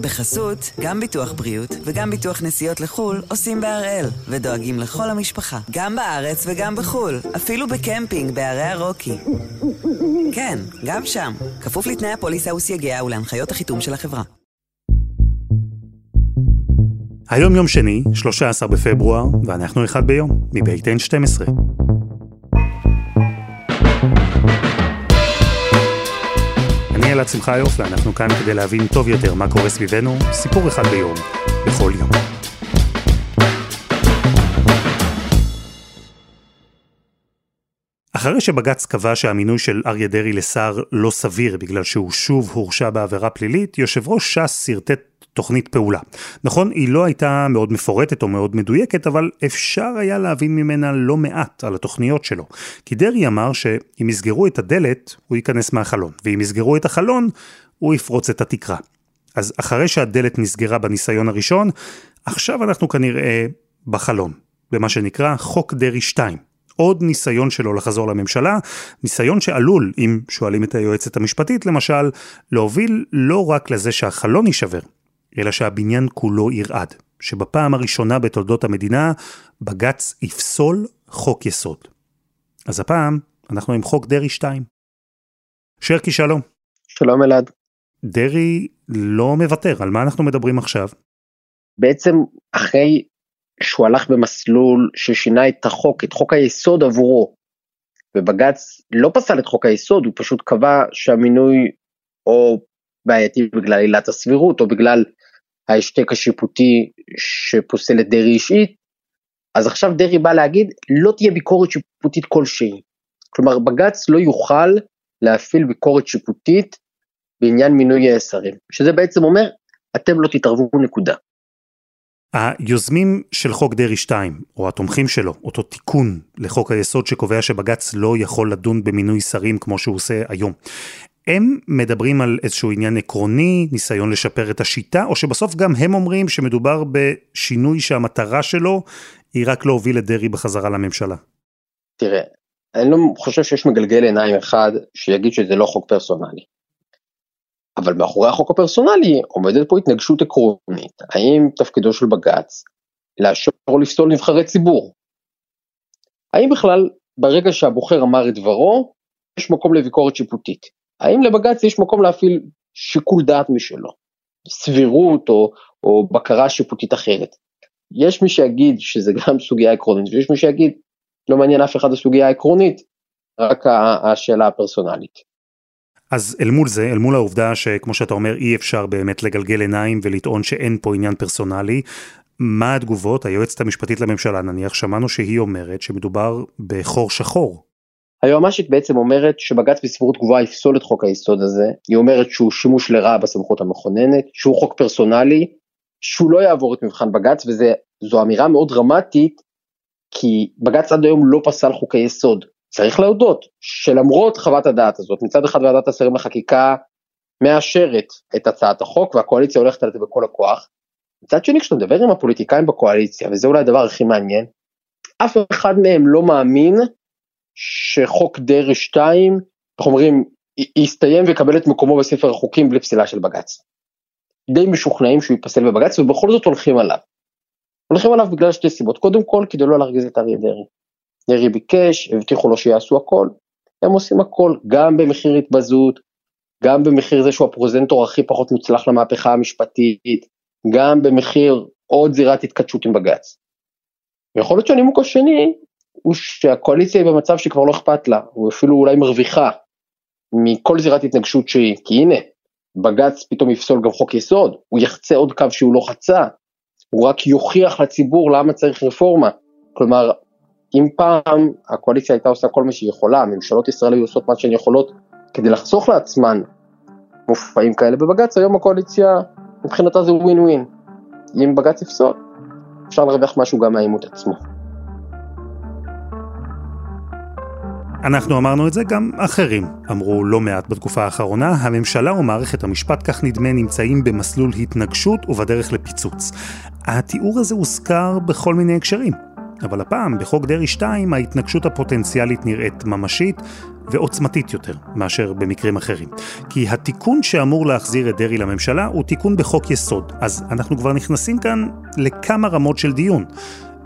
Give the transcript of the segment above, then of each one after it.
בחסות, גם ביטוח בריאות וגם ביטוח נסיעות לחו"ל עושים בהראל, ודואגים לכל המשפחה, גם בארץ וגם בחו"ל, אפילו בקמפינג בערי הרוקי. כן, גם שם, כפוף לתנאי הפוליסה וסייגיה ולהנחיות החיתום של החברה. היום יום שני, 13 בפברואר, ואנחנו אחד ביום, מבית N12. אני אלעד שמחיוף, ואנחנו כאן כדי להבין טוב יותר מה קורה סביבנו, סיפור אחד ביום, בכל יום. אחרי שבג"ץ קבע שהמינוי של אריה דרעי לשר לא סביר בגלל שהוא שוב הורשע בעבירה פלילית, יושב ראש ש"ס שרטט תוכנית פעולה. נכון, היא לא הייתה מאוד מפורטת או מאוד מדויקת, אבל אפשר היה להבין ממנה לא מעט על התוכניות שלו. כי דרעי אמר שאם יסגרו את הדלת, הוא ייכנס מהחלון, ואם יסגרו את החלון, הוא יפרוץ את התקרה. אז אחרי שהדלת נסגרה בניסיון הראשון, עכשיו אנחנו כנראה בחלון, במה שנקרא חוק דרעי 2. עוד ניסיון שלו לחזור לממשלה, ניסיון שעלול, אם שואלים את היועצת המשפטית למשל, להוביל לא רק לזה שהחלון יישבר, אלא שהבניין כולו ירעד, שבפעם הראשונה בתולדות המדינה בג"ץ יפסול חוק יסוד. אז הפעם אנחנו עם חוק דרעי 2. שרקי שלום. שלום אלעד. דרעי לא מוותר, על מה אנחנו מדברים עכשיו? בעצם אחרי שהוא הלך במסלול ששינה את החוק, את חוק היסוד עבורו, ובג"ץ לא פסל את חוק היסוד, הוא פשוט קבע שהמינוי או בעייתי בגלל עילת הסבירות או בגלל ההשתק השיפוטי שפוסל את דרעי אישית, אז עכשיו דרעי בא להגיד לא תהיה ביקורת שיפוטית כלשהי. כלומר בג"ץ לא יוכל להפעיל ביקורת שיפוטית בעניין מינוי שרים, שזה בעצם אומר אתם לא תתערבו נקודה. היוזמים של חוק דרעי 2, או התומכים שלו, אותו תיקון לחוק היסוד שקובע שבג"ץ לא יכול לדון במינוי שרים כמו שהוא עושה היום, הם מדברים על איזשהו עניין עקרוני, ניסיון לשפר את השיטה, או שבסוף גם הם אומרים שמדובר בשינוי שהמטרה שלו היא רק להוביל את דרעי בחזרה לממשלה. תראה, אני לא חושב שיש מגלגל עיניים אחד שיגיד שזה לא חוק פרסונלי. אבל מאחורי החוק הפרסונלי עומדת פה התנגשות עקרונית, האם תפקידו של בג"ץ לאשר או לפסול נבחרי ציבור? האם בכלל ברגע שהבוחר אמר את דברו, יש מקום לביקורת שיפוטית? האם לבג"ץ יש מקום להפעיל שיקול דעת משלו, סבירות או, או בקרה שיפוטית אחרת. יש מי שיגיד שזה גם סוגיה עקרונית ויש מי שיגיד לא מעניין אף אחד הסוגיה העקרונית, רק השאלה הפרסונלית. אז אל מול זה, אל מול העובדה שכמו שאתה אומר אי אפשר באמת לגלגל עיניים ולטעון שאין פה עניין פרסונלי, מה התגובות? היועצת המשפטית לממשלה נניח, שמענו שהיא אומרת שמדובר בחור שחור היועמ"שית בעצם אומרת שבג"ץ בסבירות גבוהה יפסול את חוק היסוד הזה, היא אומרת שהוא שימוש לרעה בסמכות המכוננת, שהוא חוק פרסונלי, שהוא לא יעבור את מבחן בג"ץ וזו אמירה מאוד דרמטית כי בג"ץ עד היום לא פסל חוקי יסוד. צריך להודות שלמרות חוות הדעת הזאת מצד אחד ועדת השרים לחקיקה מאשרת את הצעת החוק והקואליציה הולכת על זה בכל הכוח. מצד שני כשאתה מדבר עם הפוליטיקאים בקואליציה וזה אולי הדבר הכי מעניין אף אחד מהם לא מאמין שחוק דרעי 2, איך אומרים, יסתיים ויקבל את מקומו בספר החוקים בלי פסילה של בג"ץ. די משוכנעים שהוא ייפסל בבג"ץ ובכל זאת הולכים עליו. הולכים עליו בגלל שתי סיבות, קודם כל כדי לא להרגיז את אריה דרעי. דרעי ביקש, הבטיחו לו שיעשו הכל, הם עושים הכל, גם במחיר התבזות, גם במחיר זה שהוא הפרוזנטור הכי פחות מוצלח למהפכה המשפטית, גם במחיר עוד זירת התכתשות עם בג"ץ. ויכול להיות שהנימוק השני הוא שהקואליציה היא במצב שכבר לא אכפת לה, הוא אפילו אולי מרוויחה מכל זירת התנגשות שהיא, כי הנה, בג"ץ פתאום יפסול גם חוק יסוד, הוא יחצה עוד קו שהוא לא חצה, הוא רק יוכיח לציבור למה צריך רפורמה. כלומר, אם פעם הקואליציה הייתה עושה כל מה שהיא יכולה, ממשלות ישראל היו עושות מה שהן יכולות כדי לחסוך לעצמן מופעים כאלה בבג"ץ, היום הקואליציה מבחינתה זה ווין ווין. אם בג"ץ יפסול, אפשר להרוויח משהו גם מהעימות עצמו. אנחנו אמרנו את זה, גם אחרים אמרו לא מעט בתקופה האחרונה, הממשלה ומערכת המשפט, כך נדמה, נמצאים במסלול התנגשות ובדרך לפיצוץ. התיאור הזה הוזכר בכל מיני הקשרים. אבל הפעם, בחוק דרעי 2, ההתנגשות הפוטנציאלית נראית ממשית ועוצמתית יותר מאשר במקרים אחרים. כי התיקון שאמור להחזיר את דרעי לממשלה הוא תיקון בחוק יסוד. אז אנחנו כבר נכנסים כאן לכמה רמות של דיון.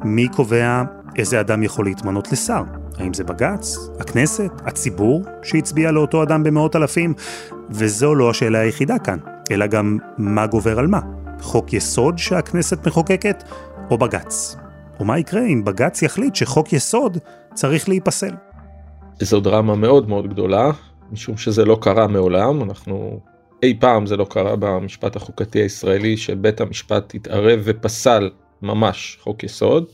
מי קובע איזה אדם יכול להתמנות לשר? האם זה בג"ץ, הכנסת, הציבור שהצביע לאותו אדם במאות אלפים? וזו לא השאלה היחידה כאן, אלא גם מה גובר על מה. חוק יסוד שהכנסת מחוקקת, או בג"ץ. ומה יקרה אם בג"ץ יחליט שחוק יסוד צריך להיפסל? זו דרמה מאוד מאוד גדולה, משום שזה לא קרה מעולם, אנחנו אי פעם זה לא קרה במשפט החוקתי הישראלי שבית המשפט התערב ופסל ממש חוק יסוד,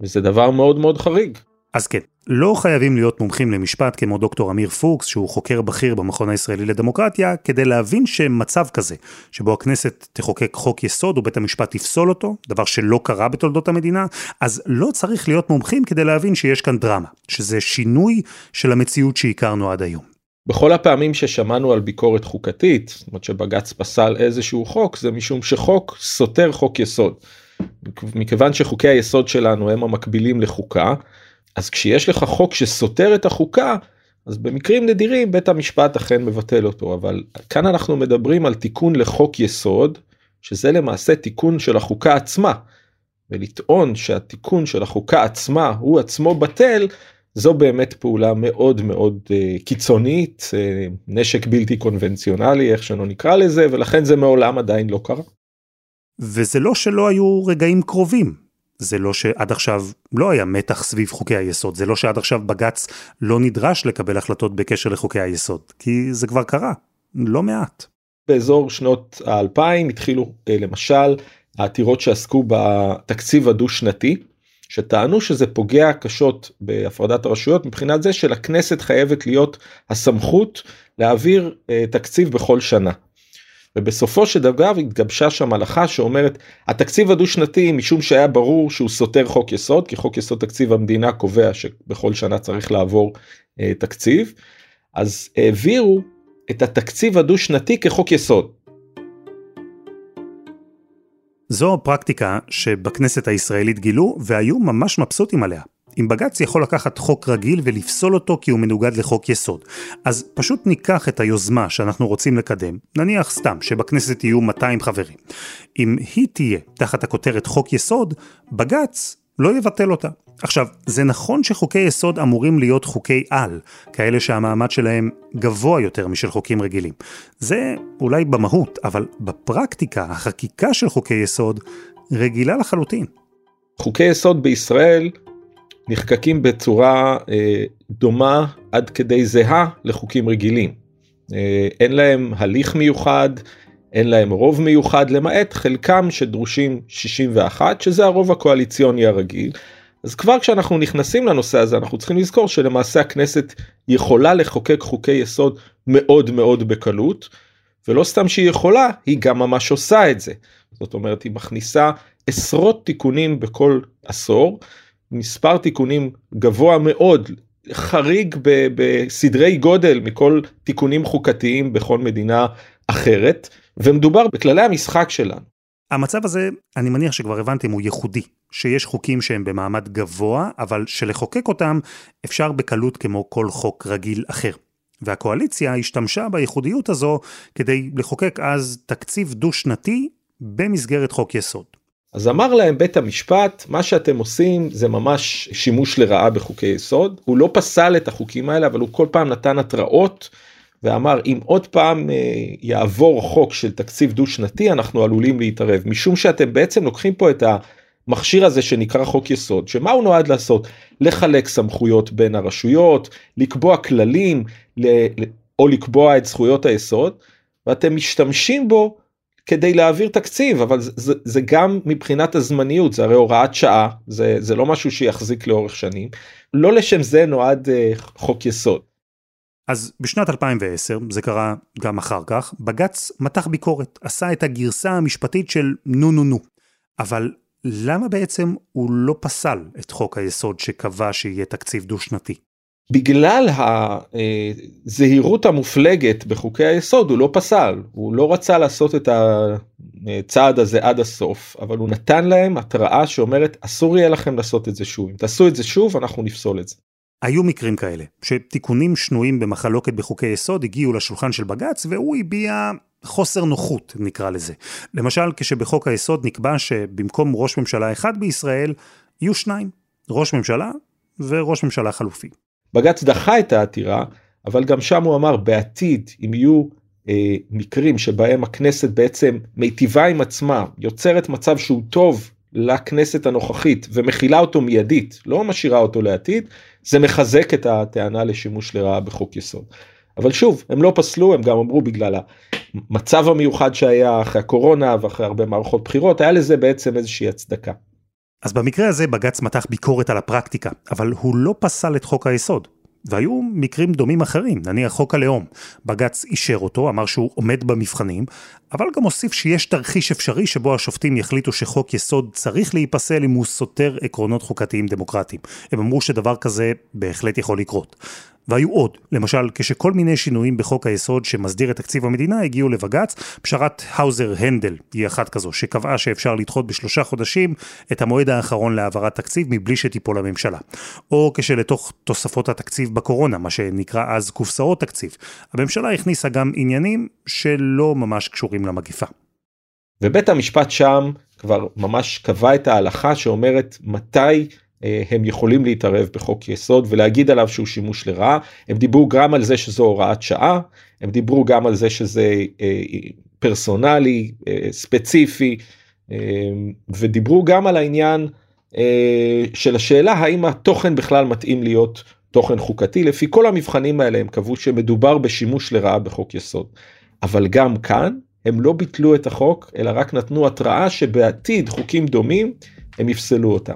וזה דבר מאוד מאוד חריג. אז כן, לא חייבים להיות מומחים למשפט כמו דוקטור אמיר פוקס, שהוא חוקר בכיר במכון הישראלי לדמוקרטיה, כדי להבין שמצב כזה, שבו הכנסת תחוקק חוק יסוד ובית המשפט יפסול אותו, דבר שלא קרה בתולדות המדינה, אז לא צריך להיות מומחים כדי להבין שיש כאן דרמה, שזה שינוי של המציאות שהכרנו עד היום. בכל הפעמים ששמענו על ביקורת חוקתית, זאת אומרת שבג"ץ פסל איזשהו חוק, זה משום שחוק סותר חוק יסוד. מכיוון שחוקי היסוד שלנו הם המקבילים לחוקה, אז כשיש לך חוק שסותר את החוקה, אז במקרים נדירים בית המשפט אכן מבטל אותו, אבל כאן אנחנו מדברים על תיקון לחוק יסוד, שזה למעשה תיקון של החוקה עצמה. ולטעון שהתיקון של החוקה עצמה הוא עצמו בטל, זו באמת פעולה מאוד מאוד uh, קיצונית, uh, נשק בלתי קונבנציונלי, איך שלא נקרא לזה, ולכן זה מעולם עדיין לא קרה. וזה לא שלא היו רגעים קרובים. זה לא שעד עכשיו לא היה מתח סביב חוקי היסוד, זה לא שעד עכשיו בג"ץ לא נדרש לקבל החלטות בקשר לחוקי היסוד, כי זה כבר קרה, לא מעט. באזור שנות האלפיים התחילו אה, למשל העתירות שעסקו בתקציב הדו-שנתי, שטענו שזה פוגע קשות בהפרדת הרשויות מבחינת זה שלכנסת חייבת להיות הסמכות להעביר אה, תקציב בכל שנה. ובסופו של דבר התגבשה שם הלכה שאומרת התקציב הדו שנתי משום שהיה ברור שהוא סותר חוק יסוד כי חוק יסוד תקציב המדינה קובע שבכל שנה צריך לעבור אה, תקציב אז העבירו את התקציב הדו שנתי כחוק יסוד. זו פרקטיקה שבכנסת הישראלית גילו והיו ממש מבסוטים עליה. אם בג"ץ יכול לקחת חוק רגיל ולפסול אותו כי הוא מנוגד לחוק יסוד, אז פשוט ניקח את היוזמה שאנחנו רוצים לקדם, נניח סתם שבכנסת יהיו 200 חברים. אם היא תהיה תחת הכותרת חוק יסוד, בג"ץ לא יבטל אותה. עכשיו, זה נכון שחוקי יסוד אמורים להיות חוקי על, כאלה שהמעמד שלהם גבוה יותר משל חוקים רגילים. זה אולי במהות, אבל בפרקטיקה, החקיקה של חוקי יסוד רגילה לחלוטין. חוקי יסוד בישראל נחקקים בצורה אה, דומה עד כדי זהה לחוקים רגילים. אה, אין להם הליך מיוחד, אין להם רוב מיוחד, למעט חלקם שדרושים 61, שזה הרוב הקואליציוני הרגיל. אז כבר כשאנחנו נכנסים לנושא הזה אנחנו צריכים לזכור שלמעשה הכנסת יכולה לחוקק חוקי יסוד מאוד מאוד בקלות ולא סתם שהיא יכולה היא גם ממש עושה את זה זאת אומרת היא מכניסה עשרות תיקונים בכל עשור מספר תיקונים גבוה מאוד, חריג ב, בסדרי גודל מכל תיקונים חוקתיים בכל מדינה אחרת, ומדובר בכללי המשחק שלנו. המצב הזה, אני מניח שכבר הבנתם, הוא ייחודי. שיש חוקים שהם במעמד גבוה, אבל שלחוקק אותם אפשר בקלות כמו כל חוק רגיל אחר. והקואליציה השתמשה בייחודיות הזו כדי לחוקק אז תקציב דו-שנתי במסגרת חוק יסוד. אז אמר להם בית המשפט מה שאתם עושים זה ממש שימוש לרעה בחוקי יסוד. הוא לא פסל את החוקים האלה אבל הוא כל פעם נתן התראות ואמר אם עוד פעם אה, יעבור חוק של תקציב דו שנתי אנחנו עלולים להתערב. משום שאתם בעצם לוקחים פה את המכשיר הזה שנקרא חוק יסוד שמה הוא נועד לעשות? לחלק סמכויות בין הרשויות לקבוע כללים או לקבוע את זכויות היסוד ואתם משתמשים בו כדי להעביר תקציב אבל זה, זה, זה גם מבחינת הזמניות זה הרי הוראת שעה זה זה לא משהו שיחזיק לאורך שנים לא לשם זה נועד uh, חוק יסוד. אז בשנת 2010 זה קרה גם אחר כך בג"ץ מתח ביקורת עשה את הגרסה המשפטית של נו נו נו אבל למה בעצם הוא לא פסל את חוק היסוד שקבע שיהיה תקציב דו שנתי? בגלל הזהירות המופלגת בחוקי היסוד הוא לא פסל הוא לא רצה לעשות את הצעד הזה עד הסוף אבל הוא נתן להם התראה שאומרת אסור יהיה לכם לעשות את זה שוב אם תעשו את זה שוב אנחנו נפסול את זה. היו מקרים כאלה, שתיקונים שנויים במחלוקת בחוקי יסוד הגיעו לשולחן של בג"ץ והוא הביע חוסר נוחות נקרא לזה. למשל כשבחוק היסוד נקבע שבמקום ראש ממשלה אחד בישראל יהיו שניים, ראש ממשלה וראש ממשלה חלופי. בג"ץ דחה את העתירה אבל גם שם הוא אמר בעתיד אם יהיו אה, מקרים שבהם הכנסת בעצם מיטיבה עם עצמה יוצרת מצב שהוא טוב לכנסת הנוכחית ומכילה אותו מיידית לא משאירה אותו לעתיד זה מחזק את הטענה לשימוש לרעה בחוק יסוד. אבל שוב הם לא פסלו הם גם אמרו בגלל המצב המיוחד שהיה אחרי הקורונה ואחרי הרבה מערכות בחירות היה לזה בעצם איזושהי הצדקה. אז במקרה הזה בג"ץ מתח ביקורת על הפרקטיקה אבל הוא לא פסל את חוק היסוד. והיו מקרים דומים אחרים, נניח חוק הלאום. בג"ץ אישר אותו, אמר שהוא עומד במבחנים, אבל גם הוסיף שיש תרחיש אפשרי שבו השופטים יחליטו שחוק יסוד צריך להיפסל אם הוא סותר עקרונות חוקתיים דמוקרטיים. הם אמרו שדבר כזה בהחלט יכול לקרות. והיו עוד, למשל כשכל מיני שינויים בחוק היסוד שמסדיר את תקציב המדינה הגיעו לבג"ץ, פשרת האוזר הנדל היא אחת כזו, שקבעה שאפשר לדחות בשלושה חודשים את המועד האחרון להעברת תקציב מבלי שתיפול הממשלה. או כשלתוך תוספות התקציב בקורונה, מה שנקרא אז קופסאות תקציב, הממשלה הכניסה גם עניינים שלא ממש קשורים למגיפה. ובית המשפט שם כבר ממש קבע את ההלכה שאומרת מתי הם יכולים להתערב בחוק יסוד ולהגיד עליו שהוא שימוש לרעה. הם דיברו גם על זה שזו הוראת שעה, הם דיברו גם על זה שזה אה, פרסונלי, אה, ספציפי, ודיברו גם על העניין של השאלה האם התוכן בכלל מתאים להיות תוכן חוקתי. לפי כל המבחנים האלה הם קבעו שמדובר בשימוש לרעה בחוק יסוד. אבל גם כאן הם לא ביטלו את החוק אלא רק נתנו התראה שבעתיד חוקים דומים הם יפסלו אותם.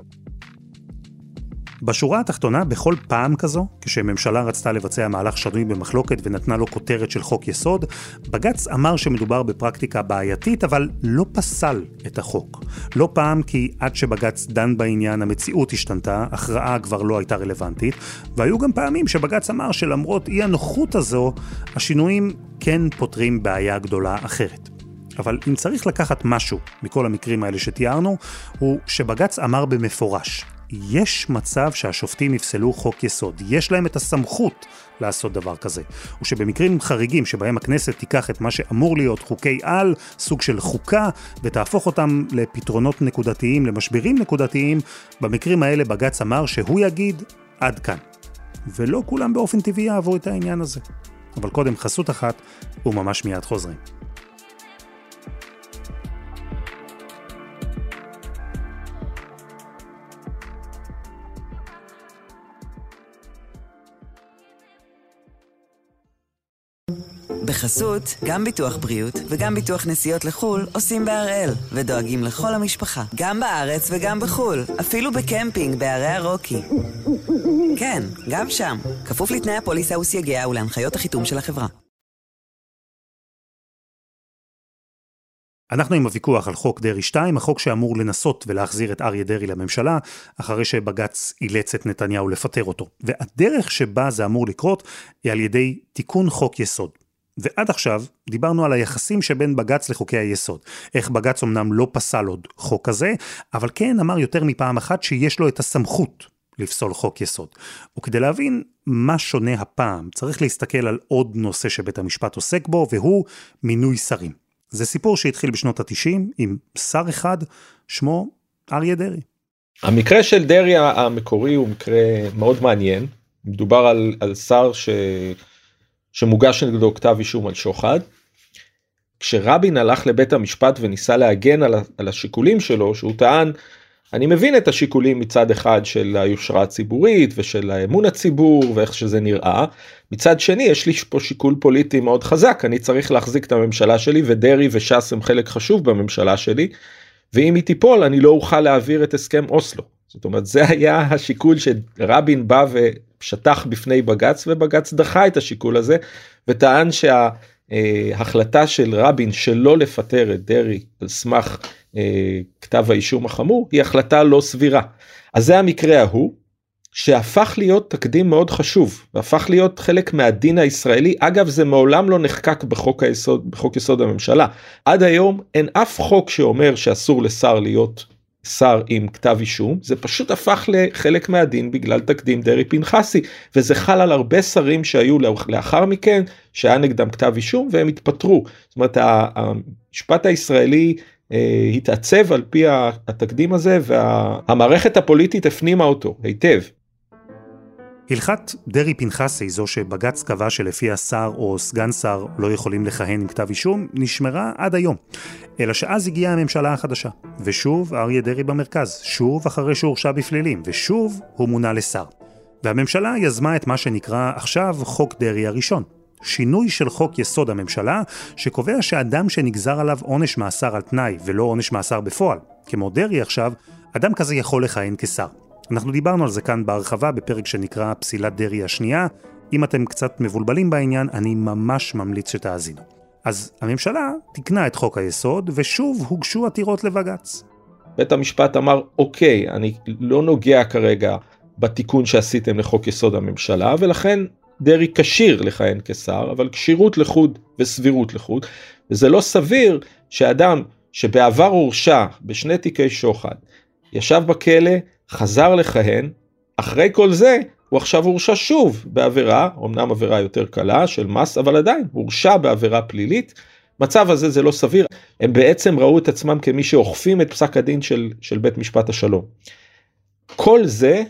בשורה התחתונה, בכל פעם כזו, כשממשלה רצתה לבצע מהלך שנוי במחלוקת ונתנה לו כותרת של חוק יסוד, בג"ץ אמר שמדובר בפרקטיקה בעייתית, אבל לא פסל את החוק. לא פעם כי עד שבג"ץ דן בעניין המציאות השתנתה, הכרעה כבר לא הייתה רלוונטית, והיו גם פעמים שבג"ץ אמר שלמרות אי הנוחות הזו, השינויים כן פותרים בעיה גדולה אחרת. אבל אם צריך לקחת משהו מכל המקרים האלה שתיארנו, הוא שבג"ץ אמר במפורש, יש מצב שהשופטים יפסלו חוק יסוד, יש להם את הסמכות לעשות דבר כזה. ושבמקרים חריגים שבהם הכנסת תיקח את מה שאמור להיות חוקי על, סוג של חוקה, ותהפוך אותם לפתרונות נקודתיים, למשברים נקודתיים, במקרים האלה בג"ץ אמר שהוא יגיד עד כאן. ולא כולם באופן טבעי אהבו את העניין הזה. אבל קודם חסות אחת, וממש מיד חוזרים. בחסות, גם ביטוח בריאות וגם ביטוח נסיעות לחו"ל עושים בהראל, ודואגים לכל המשפחה, גם בארץ וגם בחו"ל, אפילו בקמפינג בערי הרוקי. כן, גם שם, כפוף לתנאי הפוליסה וסייגיה ולהנחיות החיתום של החברה. אנחנו עם הוויכוח על חוק דרעי 2, החוק שאמור לנסות ולהחזיר את אריה דרעי לממשלה, אחרי שבג"ץ אילץ את נתניהו לפטר אותו. והדרך שבה זה אמור לקרות היא על ידי תיקון חוק יסוד. ועד עכשיו דיברנו על היחסים שבין בג"ץ לחוקי היסוד. איך בג"ץ אמנם לא פסל עוד חוק כזה, אבל כן אמר יותר מפעם אחת שיש לו את הסמכות לפסול חוק יסוד. וכדי להבין מה שונה הפעם, צריך להסתכל על עוד נושא שבית המשפט עוסק בו, והוא מינוי שרים. זה סיפור שהתחיל בשנות ה-90 עם שר אחד, שמו אריה דרעי. המקרה של דרעי המקורי הוא מקרה מאוד מעניין. מדובר על, על שר ש... שמוגש נגדו כתב אישום על שוחד. כשרבין הלך לבית המשפט וניסה להגן על, על השיקולים שלו שהוא טען אני מבין את השיקולים מצד אחד של היושרה הציבורית ושל האמון הציבור ואיך שזה נראה מצד שני יש לי פה שיקול פוליטי מאוד חזק אני צריך להחזיק את הממשלה שלי ודרעי וש"ס הם חלק חשוב בממשלה שלי ואם היא תיפול אני לא אוכל להעביר את הסכם אוסלו זאת אומרת זה היה השיקול שרבין בא ושטח בפני בג"ץ ובג"ץ דחה את השיקול הזה וטען שההחלטה של רבין שלא לפטר את דרעי על סמך אה, כתב האישום החמור היא החלטה לא סבירה. אז זה המקרה ההוא. שהפך להיות תקדים מאוד חשוב והפך להיות חלק מהדין הישראלי אגב זה מעולם לא נחקק בחוק היסוד בחוק יסוד הממשלה עד היום אין אף חוק שאומר שאסור לשר להיות שר עם כתב אישום זה פשוט הפך לחלק מהדין בגלל תקדים דרעי פנחסי וזה חל על הרבה שרים שהיו לאחר מכן שהיה נגדם כתב אישום והם התפטרו זאת אומרת המשפט הישראלי אה, התעצב על פי התקדים הזה והמערכת הפוליטית הפנימה אותו היטב. הלכת דרעי פנחסי, זו שבג"ץ קבע שלפיה שר או סגן שר לא יכולים לכהן עם כתב אישום, נשמרה עד היום. אלא שאז הגיעה הממשלה החדשה, ושוב אריה דרעי במרכז, שוב אחרי שהורשע בפלילים, ושוב הוא מונה לשר. והממשלה יזמה את מה שנקרא עכשיו חוק דרעי הראשון. שינוי של חוק יסוד הממשלה, שקובע שאדם שנגזר עליו עונש מאסר על תנאי ולא עונש מאסר בפועל, כמו דרעי עכשיו, אדם כזה יכול לכהן כשר. אנחנו דיברנו על זה כאן בהרחבה בפרק שנקרא פסילת דרעי השנייה. אם אתם קצת מבולבלים בעניין, אני ממש ממליץ שתאזינו. אז הממשלה תיקנה את חוק היסוד, ושוב הוגשו עתירות לבג"ץ. בית המשפט אמר, אוקיי, אני לא נוגע כרגע בתיקון שעשיתם לחוק יסוד הממשלה, ולכן דרעי כשיר לכהן כשר, אבל כשירות לחוד וסבירות לחוד, וזה לא סביר שאדם שבעבר הורשע בשני תיקי שוחד, ישב בכלא, חזר לכהן, אחרי כל זה הוא עכשיו הורשע שוב בעבירה, אמנם עבירה יותר קלה של מס, אבל עדיין הורשע בעבירה פלילית. מצב הזה זה לא סביר, הם בעצם ראו את עצמם כמי שאוכפים את פסק הדין של, של בית משפט השלום. כל זה,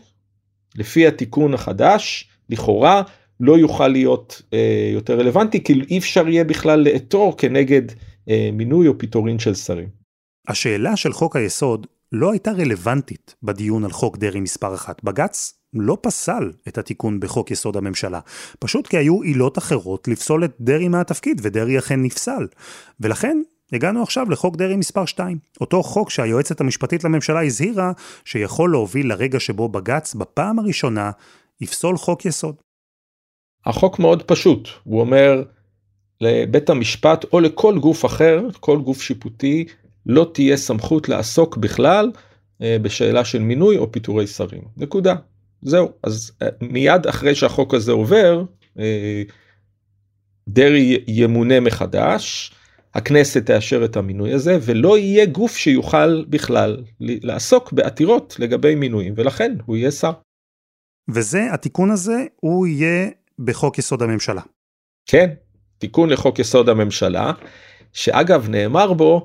לפי התיקון החדש, לכאורה לא יוכל להיות אה, יותר רלוונטי, כי אי אפשר יהיה בכלל לעתור כנגד אה, מינוי או פיטורין של שרים. השאלה של חוק היסוד לא הייתה רלוונטית בדיון על חוק דרעי מספר אחת. בג"ץ לא פסל את התיקון בחוק יסוד הממשלה, פשוט כי היו עילות אחרות לפסול את דרעי מהתפקיד, ודרעי אכן נפסל. ולכן הגענו עכשיו לחוק דרעי מספר 2, אותו חוק שהיועצת המשפטית לממשלה הזהירה שיכול להוביל לרגע שבו בג"ץ בפעם הראשונה יפסול חוק יסוד. החוק מאוד פשוט, הוא אומר לבית המשפט או לכל גוף אחר, כל גוף שיפוטי, לא תהיה סמכות לעסוק בכלל אה, בשאלה של מינוי או פיטורי שרים. נקודה. זהו. אז אה, מיד אחרי שהחוק הזה עובר, אה, דרעי ימונה מחדש, הכנסת תאשר את המינוי הזה ולא יהיה גוף שיוכל בכלל לעסוק בעתירות לגבי מינויים ולכן הוא יהיה שר. וזה התיקון הזה הוא יהיה בחוק יסוד הממשלה. כן, תיקון לחוק יסוד הממשלה שאגב נאמר בו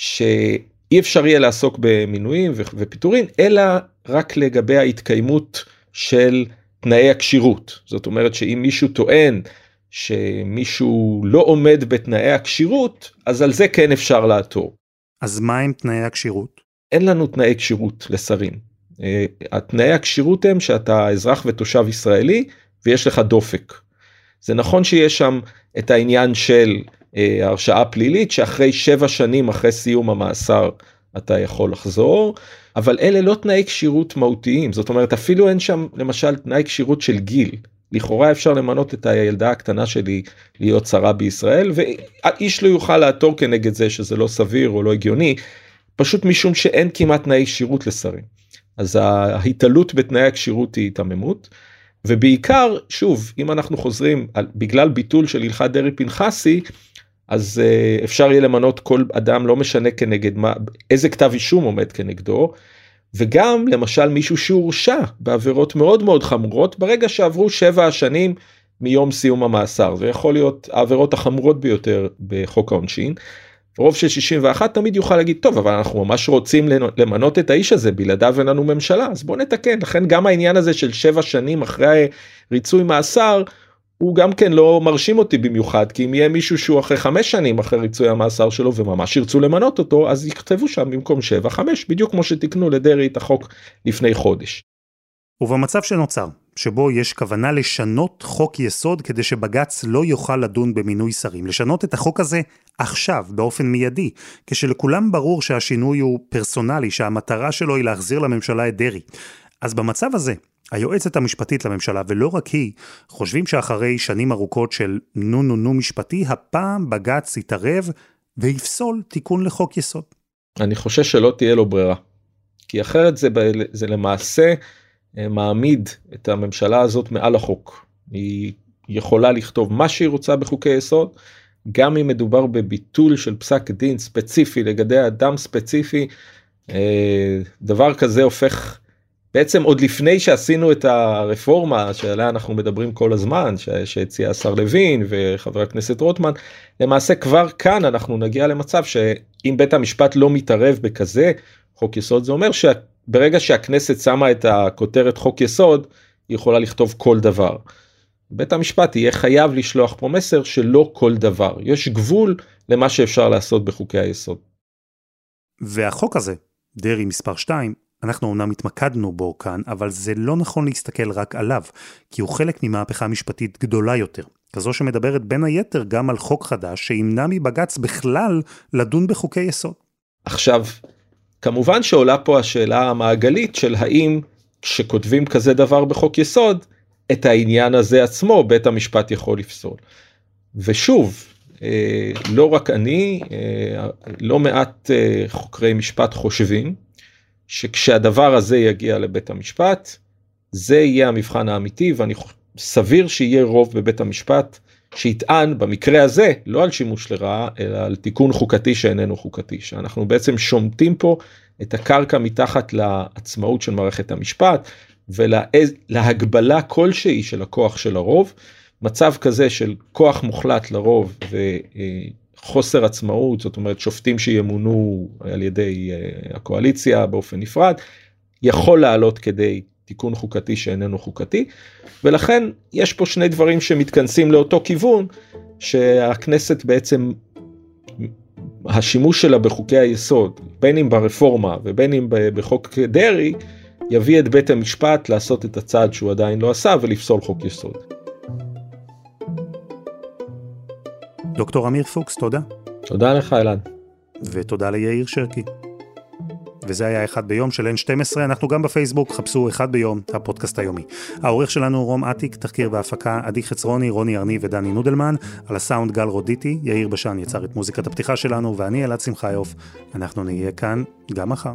שאי אפשר יהיה לעסוק במינויים ופיטורים אלא רק לגבי ההתקיימות של תנאי הכשירות זאת אומרת שאם מישהו טוען שמישהו לא עומד בתנאי הכשירות אז על זה כן אפשר לעתור. אז מה עם תנאי הכשירות? אין לנו תנאי כשירות לשרים. אה, התנאי הכשירות הם שאתה אזרח ותושב ישראלי ויש לך דופק. זה נכון שיש שם את העניין של הרשעה פלילית שאחרי שבע שנים אחרי סיום המאסר אתה יכול לחזור אבל אלה לא תנאי כשירות מהותיים זאת אומרת אפילו אין שם למשל תנאי כשירות של גיל לכאורה אפשר למנות את הילדה הקטנה שלי להיות שרה בישראל ואיש לא יוכל לעתור כנגד זה שזה לא סביר או לא הגיוני פשוט משום שאין כמעט תנאי כשירות לשרים. אז ההתעלות בתנאי הכשירות היא היתממות. ובעיקר שוב אם אנחנו חוזרים על, בגלל ביטול של הלכת דרעי פנחסי אז uh, אפשר יהיה למנות כל אדם לא משנה כנגד מה איזה כתב אישום עומד כנגדו וגם למשל מישהו שהורשע בעבירות מאוד מאוד חמורות ברגע שעברו שבע השנים מיום סיום המאסר. זה יכול להיות העבירות החמורות ביותר בחוק העונשין. רוב של 61 תמיד יוכל להגיד טוב אבל אנחנו ממש רוצים למנות את האיש הזה בלעדיו אין לנו ממשלה. אז בוא נתקן. לכן גם העניין הזה של שבע שנים אחרי ריצוי מאסר הוא גם כן לא מרשים אותי במיוחד כי אם יהיה מישהו שהוא אחרי חמש שנים אחרי ריצוי המאסר שלו וממש ירצו למנות אותו אז יכתבו שם במקום שבע חמש בדיוק כמו שתיקנו לדרעי את החוק לפני חודש. ובמצב שנוצר שבו יש כוונה לשנות חוק יסוד כדי שבג"ץ לא יוכל לדון במינוי שרים, לשנות את החוק הזה עכשיו, באופן מיידי, כשלכולם ברור שהשינוי הוא פרסונלי, שהמטרה שלו היא להחזיר לממשלה את דרעי. אז במצב הזה, היועצת המשפטית לממשלה, ולא רק היא, חושבים שאחרי שנים ארוכות של נו נו נו משפטי, הפעם בג"ץ יתערב ויפסול תיקון לחוק יסוד. אני חושש שלא תהיה לו ברירה. כי אחרת זה, זה למעשה מעמיד את הממשלה הזאת מעל החוק. היא יכולה לכתוב מה שהיא רוצה בחוקי יסוד, גם אם מדובר בביטול של פסק דין ספציפי לגבי אדם ספציפי, אה, דבר כזה הופך בעצם עוד לפני שעשינו את הרפורמה שעליה אנחנו מדברים כל הזמן שהציע השר לוין וחבר הכנסת רוטמן למעשה כבר כאן אנחנו נגיע למצב שאם בית המשפט לא מתערב בכזה חוק יסוד זה אומר שברגע שהכנסת שמה את הכותרת חוק יסוד היא יכולה לכתוב כל דבר. בית המשפט יהיה חייב לשלוח פה מסר שלא כל דבר יש גבול למה שאפשר לעשות בחוקי היסוד. והחוק הזה דרעי מספר 2 אנחנו אומנם התמקדנו בו כאן, אבל זה לא נכון להסתכל רק עליו, כי הוא חלק ממהפכה משפטית גדולה יותר. כזו שמדברת בין היתר גם על חוק חדש שימנע מבג"ץ בכלל לדון בחוקי יסוד. עכשיו, כמובן שעולה פה השאלה המעגלית של האם כשכותבים כזה דבר בחוק יסוד, את העניין הזה עצמו בית המשפט יכול לפסול. ושוב, אה, לא רק אני, אה, לא מעט אה, חוקרי משפט חושבים שכשהדבר הזה יגיע לבית המשפט, זה יהיה המבחן האמיתי ואני סביר שיהיה רוב בבית המשפט שיטען במקרה הזה לא על שימוש לרעה אלא על תיקון חוקתי שאיננו חוקתי שאנחנו בעצם שומטים פה את הקרקע מתחת לעצמאות של מערכת המשפט ולהגבלה כלשהי של הכוח של הרוב. מצב כזה של כוח מוחלט לרוב חוסר עצמאות, זאת אומרת שופטים שימונו על ידי uh, הקואליציה באופן נפרד, יכול לעלות כדי תיקון חוקתי שאיננו חוקתי, ולכן יש פה שני דברים שמתכנסים לאותו כיוון, שהכנסת בעצם, השימוש שלה בחוקי היסוד, בין אם ברפורמה ובין אם בחוק דרעי, יביא את בית המשפט לעשות את הצעד שהוא עדיין לא עשה ולפסול חוק יסוד. דוקטור אמיר פוקס, תודה. תודה לך, אלעד. ותודה ליאיר שרקי. וזה היה אחד ביום של N12, אנחנו גם בפייסבוק, חפשו אחד ביום, הפודקאסט היומי. העורך שלנו רום אטיק, תחקיר והפקה, עדי חצרוני, רוני ארני ודני נודלמן, על הסאונד גל רודיטי, יאיר בשן יצר את מוזיקת הפתיחה שלנו, ואני אלעד שמחיוף, אנחנו נהיה כאן גם מחר.